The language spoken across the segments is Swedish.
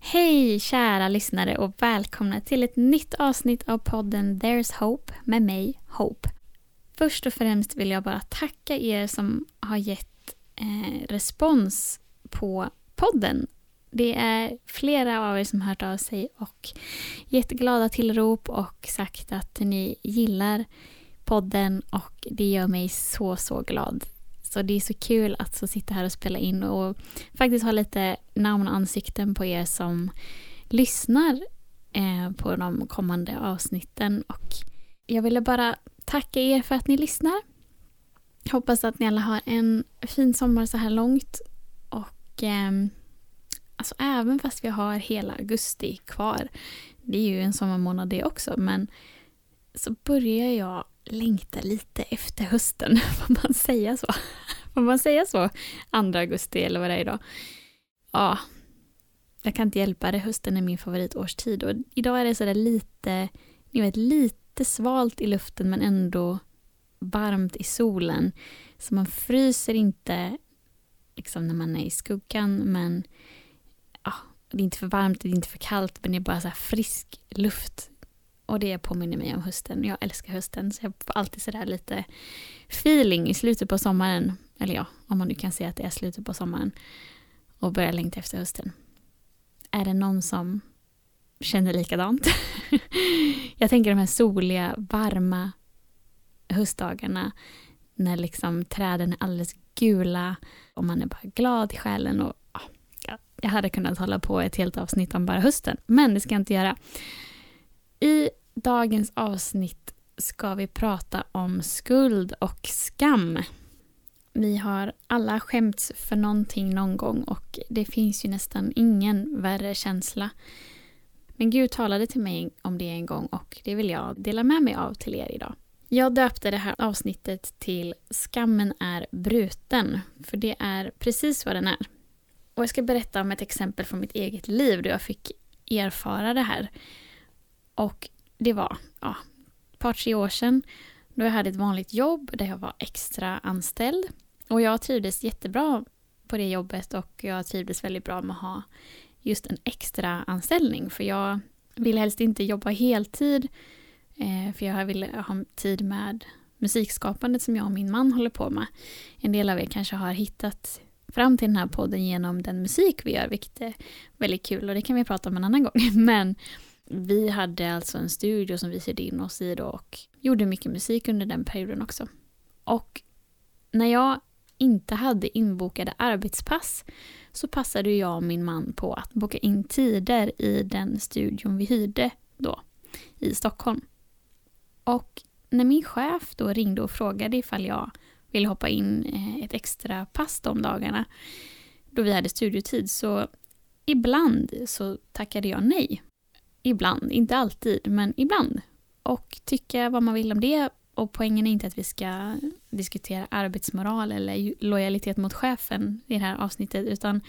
Hej kära lyssnare och välkomna till ett nytt avsnitt av podden There's Hope med mig, Hope. Först och främst vill jag bara tacka er som har gett eh, respons på podden. Det är flera av er som har hört av sig och gett glada tillrop och sagt att ni gillar podden och det gör mig så, så glad och det är så kul att så sitta här och spela in och faktiskt ha lite namn och ansikten på er som lyssnar eh, på de kommande avsnitten. Och jag ville bara tacka er för att ni lyssnar. Hoppas att ni alla har en fin sommar så här långt. Och eh, alltså även fast vi har hela augusti kvar, det är ju en sommarmånad det också, men så börjar jag längta lite efter hösten. Får man säga så? Får man säga så? 2 augusti eller vad det är idag. Ja, jag kan inte hjälpa det. Hösten är min favoritårstid och idag är det sådär lite, ni vet, lite svalt i luften men ändå varmt i solen. Så man fryser inte liksom när man är i skuggan men ja, det är inte för varmt, det är inte för kallt men det är bara så frisk luft och det påminner mig om hösten. Jag älskar hösten så jag får alltid sådär lite feeling i slutet på sommaren. Eller ja, om man nu kan säga att det är slutet på sommaren. Och börjar längta efter hösten. Är det någon som känner likadant? jag tänker de här soliga, varma höstdagarna när liksom träden är alldeles gula och man är bara glad i själen. Och, ja, jag hade kunnat hålla på ett helt avsnitt om bara hösten, men det ska jag inte göra. I dagens avsnitt ska vi prata om skuld och skam. Vi har alla skämts för någonting någon gång och det finns ju nästan ingen värre känsla. Men Gud talade till mig om det en gång och det vill jag dela med mig av till er idag. Jag döpte det här avsnittet till Skammen är bruten, för det är precis vad den är. Och jag ska berätta om ett exempel från mitt eget liv då jag fick erfara det här. Och det var ja, ett par tre år sedan då jag hade ett vanligt jobb där jag var extra anställd. Och jag trivdes jättebra på det jobbet och jag trivdes väldigt bra med att ha just en extra anställning för jag ville helst inte jobba heltid eh, för jag ville ha tid med musikskapandet som jag och min man håller på med. En del av er kanske har hittat fram till den här podden genom den musik vi gör, vilket är väldigt kul och det kan vi prata om en annan gång. Men vi hade alltså en studio som vi hyrde in oss i då och gjorde mycket musik under den perioden också. Och när jag inte hade inbokade arbetspass så passade jag och min man på att boka in tider i den studion vi hyrde då i Stockholm. Och när min chef då ringde och frågade ifall jag ville hoppa in eh, ett extra pass de dagarna då vi hade studiotid så ibland så tackade jag nej. Ibland, inte alltid, men ibland. Och tycka vad man vill om det. Och poängen är inte att vi ska diskutera arbetsmoral eller lojalitet mot chefen i det här avsnittet, utan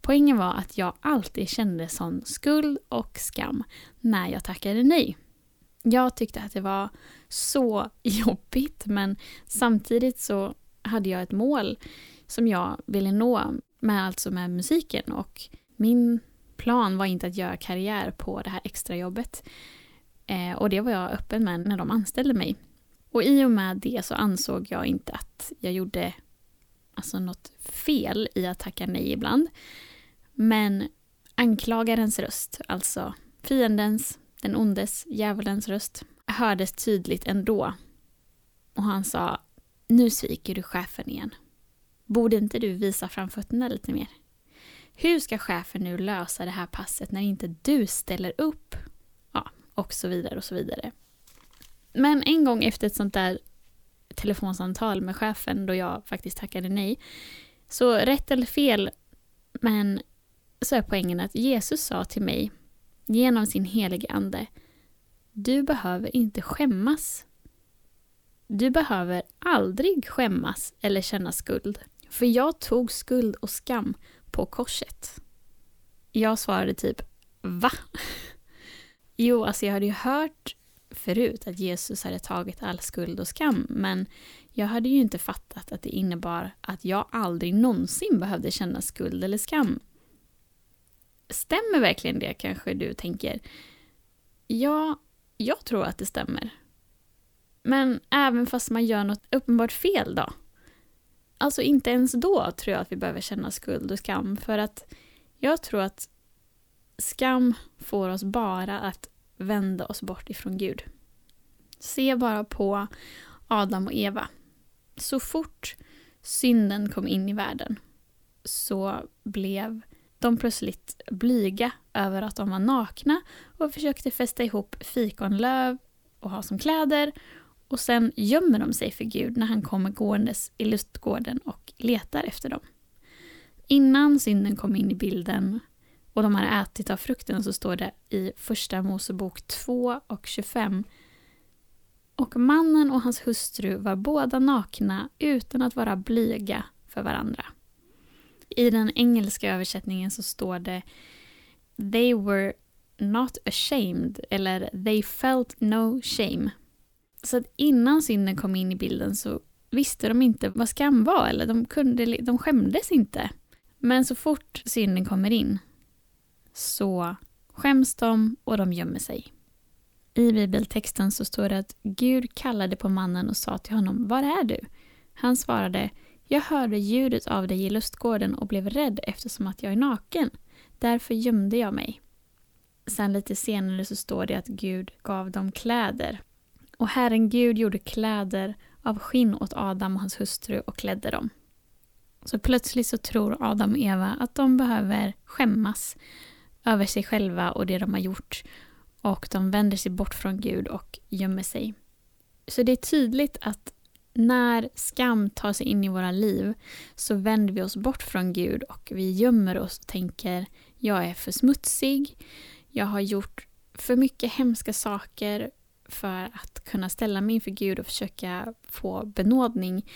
poängen var att jag alltid kände sån skuld och skam när jag tackade nej. Jag tyckte att det var så jobbigt, men samtidigt så hade jag ett mål som jag ville nå, med, alltså med musiken. Och min plan var inte att göra karriär på det här extrajobbet. Eh, och det var jag öppen med när de anställde mig. Och i och med det så ansåg jag inte att jag gjorde alltså något fel i att tacka nej ibland. Men anklagarens röst, alltså fiendens, den ondes, djävulens röst, hördes tydligt ändå. Och han sa, nu sviker du chefen igen. Borde inte du visa framfötterna lite mer? Hur ska chefen nu lösa det här passet när inte du ställer upp? Ja, och så vidare och så vidare. Men en gång efter ett sånt där telefonsamtal med chefen då jag faktiskt tackade nej. Så rätt eller fel, men så är poängen att Jesus sa till mig genom sin helige ande Du behöver inte skämmas. Du behöver aldrig skämmas eller känna skuld. För jag tog skuld och skam på korset. Jag svarade typ Va? Jo, alltså jag hade ju hört förut att Jesus hade tagit all skuld och skam, men jag hade ju inte fattat att det innebar att jag aldrig någonsin behövde känna skuld eller skam. Stämmer verkligen det, kanske du tänker? Ja, jag tror att det stämmer. Men även fast man gör något uppenbart fel då? Alltså inte ens då tror jag att vi behöver känna skuld och skam, för att jag tror att skam får oss bara att vända oss bort ifrån Gud. Se bara på Adam och Eva. Så fort synden kom in i världen så blev de plötsligt blyga över att de var nakna och försökte fästa ihop fikonlöv och ha som kläder och sen gömmer de sig för Gud när han kommer gåendes i lustgården och letar efter dem. Innan synden kom in i bilden och de hade ätit av frukten så står det i Första Mosebok 2 och 25 och mannen och hans hustru var båda nakna utan att vara blyga för varandra. I den engelska översättningen så står det They were not ashamed eller They felt no shame. Så att innan synden kom in i bilden så visste de inte vad skam var eller de, kunde, de skämdes inte. Men så fort synden kommer in så skäms de och de gömmer sig. I bibeltexten så står det att Gud kallade på mannen och sa till honom, Var är du? Han svarade, Jag hörde ljudet av dig i lustgården och blev rädd eftersom att jag är naken. Därför gömde jag mig. Sen lite senare så står det att Gud gav dem kläder. Och Herren Gud gjorde kläder av skinn åt Adam och hans hustru och klädde dem. Så plötsligt så tror Adam och Eva att de behöver skämmas över sig själva och det de har gjort och de vänder sig bort från Gud och gömmer sig. Så det är tydligt att när skam tar sig in i våra liv så vänder vi oss bort från Gud och vi gömmer oss och tänker jag är för smutsig, jag har gjort för mycket hemska saker för att kunna ställa mig inför Gud och försöka få benådning.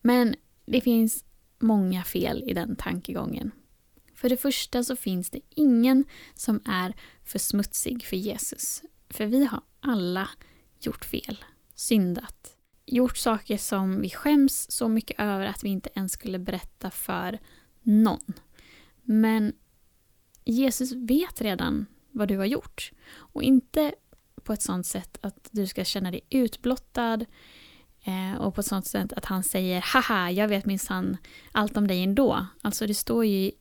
Men det finns många fel i den tankegången. För det första så finns det ingen som är för smutsig för Jesus. För vi har alla gjort fel, syndat, gjort saker som vi skäms så mycket över att vi inte ens skulle berätta för någon. Men Jesus vet redan vad du har gjort. Och inte på ett sånt sätt att du ska känna dig utblottad eh, och på ett sånt sätt att han säger haha, jag vet minsann allt om dig ändå. Alltså det står ju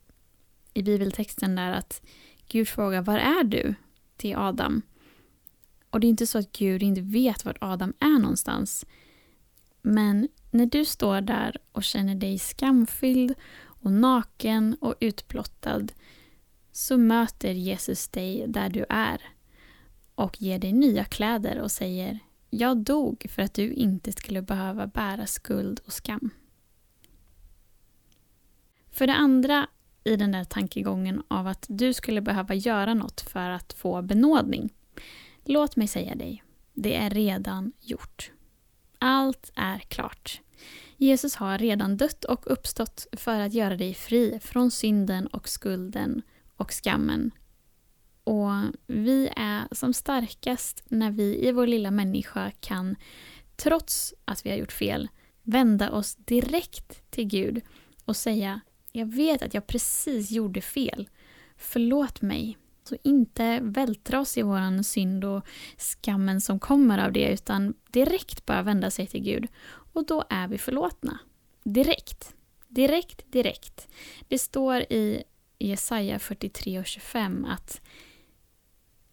i bibeltexten där att Gud frågar var är du? till Adam. Och det är inte så att Gud inte vet var Adam är någonstans. Men när du står där och känner dig skamfylld och naken och utblottad så möter Jesus dig där du är och ger dig nya kläder och säger Jag dog för att du inte skulle behöva bära skuld och skam. För det andra i den där tankegången av att du skulle behöva göra något för att få benådning. Låt mig säga dig, det är redan gjort. Allt är klart. Jesus har redan dött och uppstått för att göra dig fri från synden och skulden och skammen. Och vi är som starkast när vi i vår lilla människa kan, trots att vi har gjort fel, vända oss direkt till Gud och säga jag vet att jag precis gjorde fel. Förlåt mig. Så inte vältra oss i våran synd och skammen som kommer av det utan direkt bara vända sig till Gud. Och då är vi förlåtna. Direkt. Direkt, direkt. Det står i Jesaja 43 och 25 att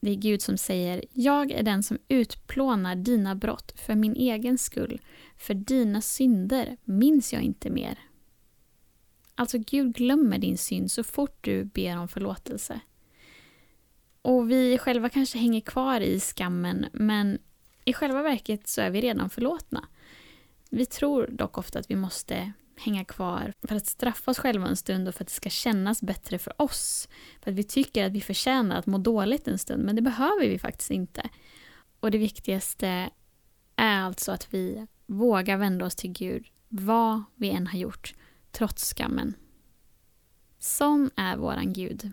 det är Gud som säger Jag är den som utplånar dina brott för min egen skull. För dina synder minns jag inte mer. Alltså Gud glömmer din synd så fort du ber om förlåtelse. Och vi själva kanske hänger kvar i skammen men i själva verket så är vi redan förlåtna. Vi tror dock ofta att vi måste hänga kvar för att straffa oss själva en stund och för att det ska kännas bättre för oss. För att vi tycker att vi förtjänar att må dåligt en stund, men det behöver vi faktiskt inte. Och det viktigaste är alltså att vi vågar vända oss till Gud vad vi än har gjort, trots skammen. Sån är våran Gud.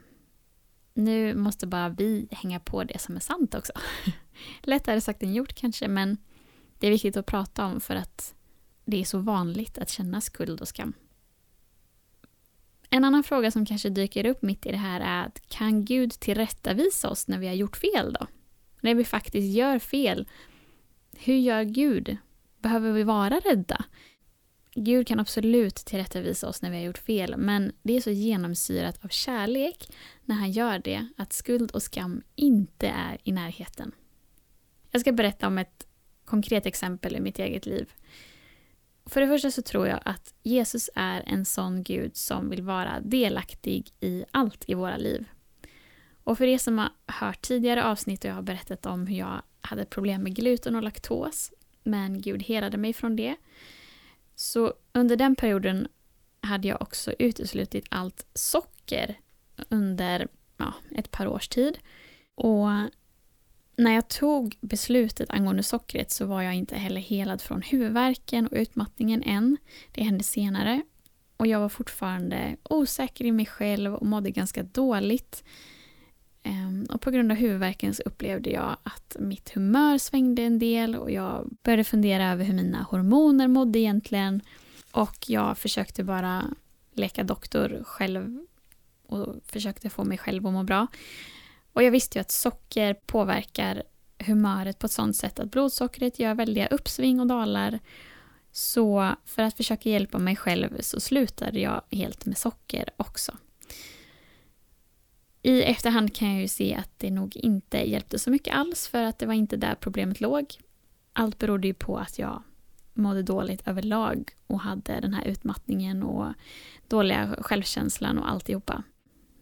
Nu måste bara vi hänga på det som är sant också. Lättare sagt än gjort kanske, men det är viktigt att prata om för att det är så vanligt att känna skuld och skam. En annan fråga som kanske dyker upp mitt i det här är att kan Gud tillrättavisa oss när vi har gjort fel då? När vi faktiskt gör fel, hur gör Gud? Behöver vi vara rädda? Gud kan absolut tillrättavisa oss när vi har gjort fel, men det är så genomsyrat av kärlek när han gör det att skuld och skam inte är i närheten. Jag ska berätta om ett konkret exempel i mitt eget liv. För det första så tror jag att Jesus är en sån Gud som vill vara delaktig i allt i våra liv. Och för er som har hört tidigare avsnitt och jag har berättat om hur jag hade problem med gluten och laktos, men Gud helade mig från det. Så under den perioden hade jag också uteslutit allt socker under ja, ett par års tid. Och när jag tog beslutet angående sockret så var jag inte heller helad från huvudvärken och utmattningen än. Det hände senare. Och jag var fortfarande osäker i mig själv och mådde ganska dåligt. Ehm, och på grund av huvudvärken så upplevde jag att mitt humör svängde en del och jag började fundera över hur mina hormoner mådde egentligen. Och jag försökte bara leka doktor själv och försökte få mig själv att må bra. Och jag visste ju att socker påverkar humöret på ett sånt sätt att blodsockret gör väldiga uppsving och dalar. Så för att försöka hjälpa mig själv så slutade jag helt med socker också. I efterhand kan jag ju se att det nog inte hjälpte så mycket alls för att det var inte där problemet låg. Allt berodde ju på att jag mådde dåligt överlag och hade den här utmattningen och dåliga självkänslan och alltihopa.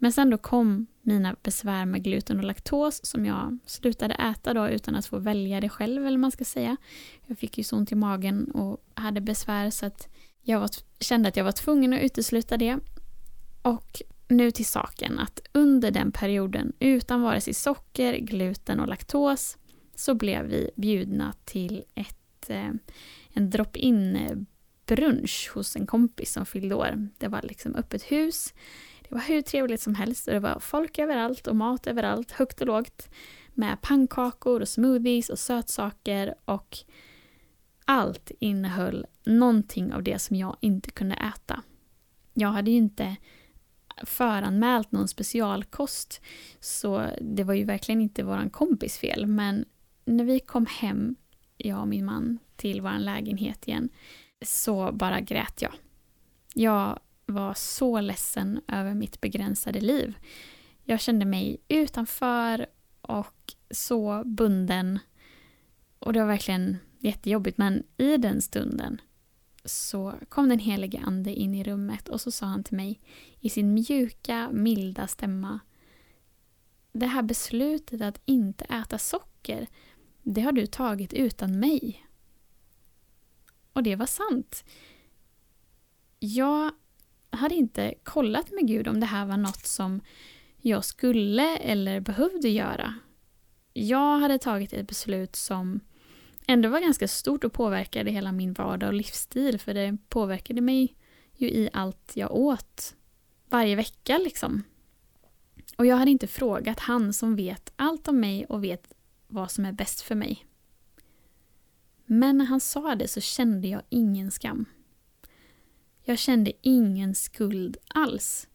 Men sen då kom mina besvär med gluten och laktos som jag slutade äta då utan att få välja det själv eller man ska säga. Jag fick ju så ont i magen och hade besvär så att jag var, kände att jag var tvungen att utesluta det. Och nu till saken att under den perioden utan vare sig socker, gluten och laktos så blev vi bjudna till ett, eh, en drop-in brunch hos en kompis som fyllde år. Det var liksom öppet hus det var hur trevligt som helst och det var folk överallt och mat överallt, högt och lågt. Med pannkakor och smoothies och sötsaker och allt innehöll någonting av det som jag inte kunde äta. Jag hade ju inte föranmält någon specialkost så det var ju verkligen inte våran kompis fel men när vi kom hem, jag och min man, till vår lägenhet igen så bara grät jag. Jag var så ledsen över mitt begränsade liv. Jag kände mig utanför och så bunden. Och det var verkligen jättejobbigt men i den stunden så kom den helige ande in i rummet och så sa han till mig i sin mjuka, milda stämma Det här beslutet att inte äta socker, det har du tagit utan mig. Och det var sant. Jag hade inte kollat med Gud om det här var något som jag skulle eller behövde göra. Jag hade tagit ett beslut som ändå var ganska stort och påverkade hela min vardag och livsstil för det påverkade mig ju i allt jag åt varje vecka liksom. Och jag hade inte frågat han som vet allt om mig och vet vad som är bäst för mig. Men när han sa det så kände jag ingen skam. Jag kände ingen skuld alls.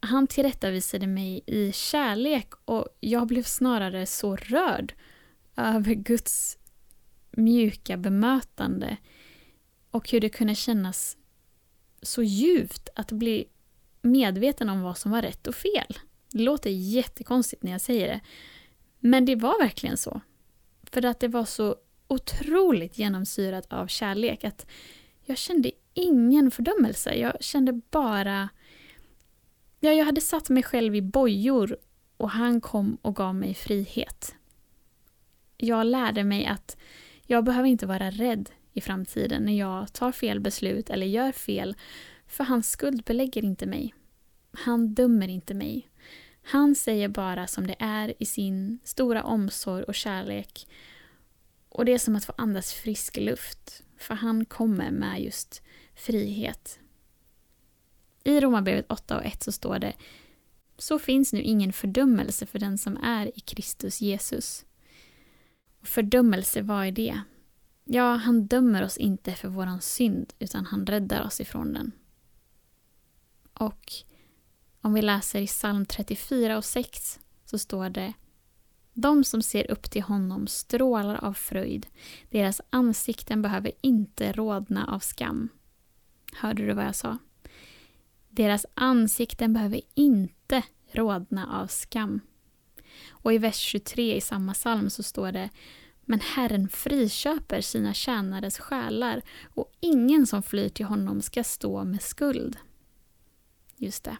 Han tillrättavisade mig i kärlek och jag blev snarare så rörd över Guds mjuka bemötande och hur det kunde kännas så djupt att bli medveten om vad som var rätt och fel. Det låter jättekonstigt när jag säger det, men det var verkligen så. För att det var så otroligt genomsyrat av kärlek att jag kände ingen fördömelse. Jag kände bara... Ja, jag hade satt mig själv i bojor och han kom och gav mig frihet. Jag lärde mig att jag behöver inte vara rädd. i framtiden när jag tar fel beslut eller gör fel. För han skuldbelägger inte mig. Han dömer inte mig. Han säger bara som det är i sin stora omsorg och kärlek. Och det är som att få andas frisk luft. För han kommer med just frihet. I Romarbrevet 8 och 1 så står det Så finns nu ingen fördömelse för den som är i Kristus Jesus. Och fördömelse, vad är det? Ja, han dömer oss inte för våran synd, utan han räddar oss ifrån den. Och om vi läser i psalm 34 och 6 så står det De som ser upp till honom strålar av fröjd. Deras ansikten behöver inte rodna av skam. Hörde du vad jag sa? Deras ansikten behöver inte rodna av skam. Och i vers 23 i samma psalm så står det Men Herren friköper sina tjänares själar och ingen som flyr till honom ska stå med skuld. Just det.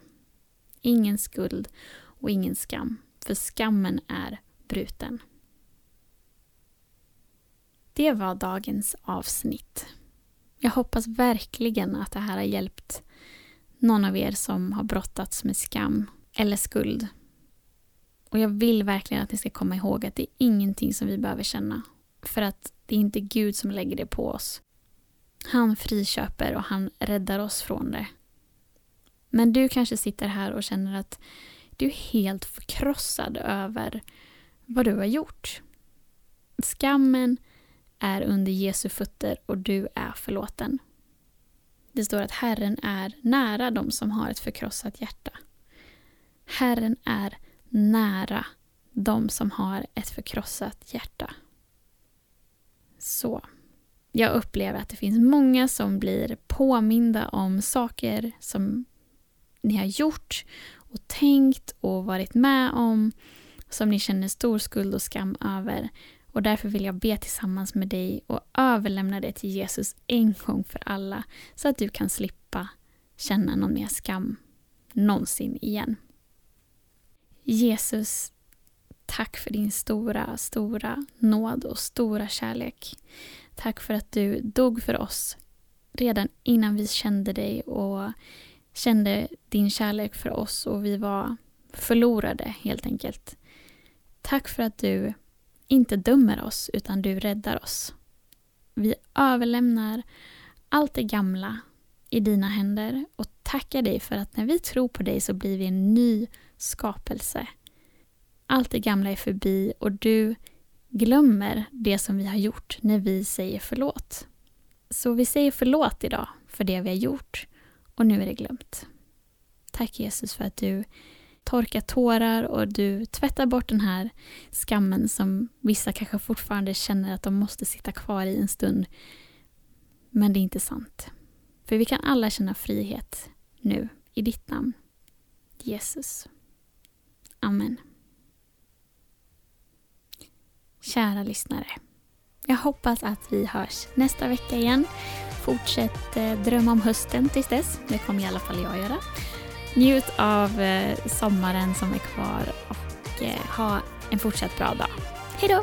Ingen skuld och ingen skam, för skammen är bruten. Det var dagens avsnitt. Jag hoppas verkligen att det här har hjälpt någon av er som har brottats med skam eller skuld. Och jag vill verkligen att ni ska komma ihåg att det är ingenting som vi behöver känna. För att det är inte Gud som lägger det på oss. Han friköper och han räddar oss från det. Men du kanske sitter här och känner att du är helt förkrossad över vad du har gjort. Skammen är under Jesu fötter och du är förlåten. Det står att Herren är nära de som har ett förkrossat hjärta. Herren är nära de som har ett förkrossat hjärta. Så. Jag upplever att det finns många som blir påminda om saker som ni har gjort och tänkt och varit med om som ni känner stor skuld och skam över. Och därför vill jag be tillsammans med dig och överlämna det till Jesus en gång för alla så att du kan slippa känna någon mer skam någonsin igen. Jesus, tack för din stora, stora nåd och stora kärlek. Tack för att du dog för oss redan innan vi kände dig och kände din kärlek för oss och vi var förlorade helt enkelt. Tack för att du inte dömer oss utan du räddar oss. Vi överlämnar allt det gamla i dina händer och tackar dig för att när vi tror på dig så blir vi en ny skapelse. Allt det gamla är förbi och du glömmer det som vi har gjort när vi säger förlåt. Så vi säger förlåt idag för det vi har gjort och nu är det glömt. Tack Jesus för att du torkar tårar och du tvättar bort den här skammen som vissa kanske fortfarande känner att de måste sitta kvar i en stund. Men det är inte sant. För vi kan alla känna frihet nu i ditt namn. Jesus. Amen. Kära lyssnare. Jag hoppas att vi hörs nästa vecka igen. Fortsätt eh, drömma om hösten tills dess. Det kommer i alla fall jag göra. Njut av eh, sommaren som är kvar och eh, ha en fortsatt bra dag. Hejdå!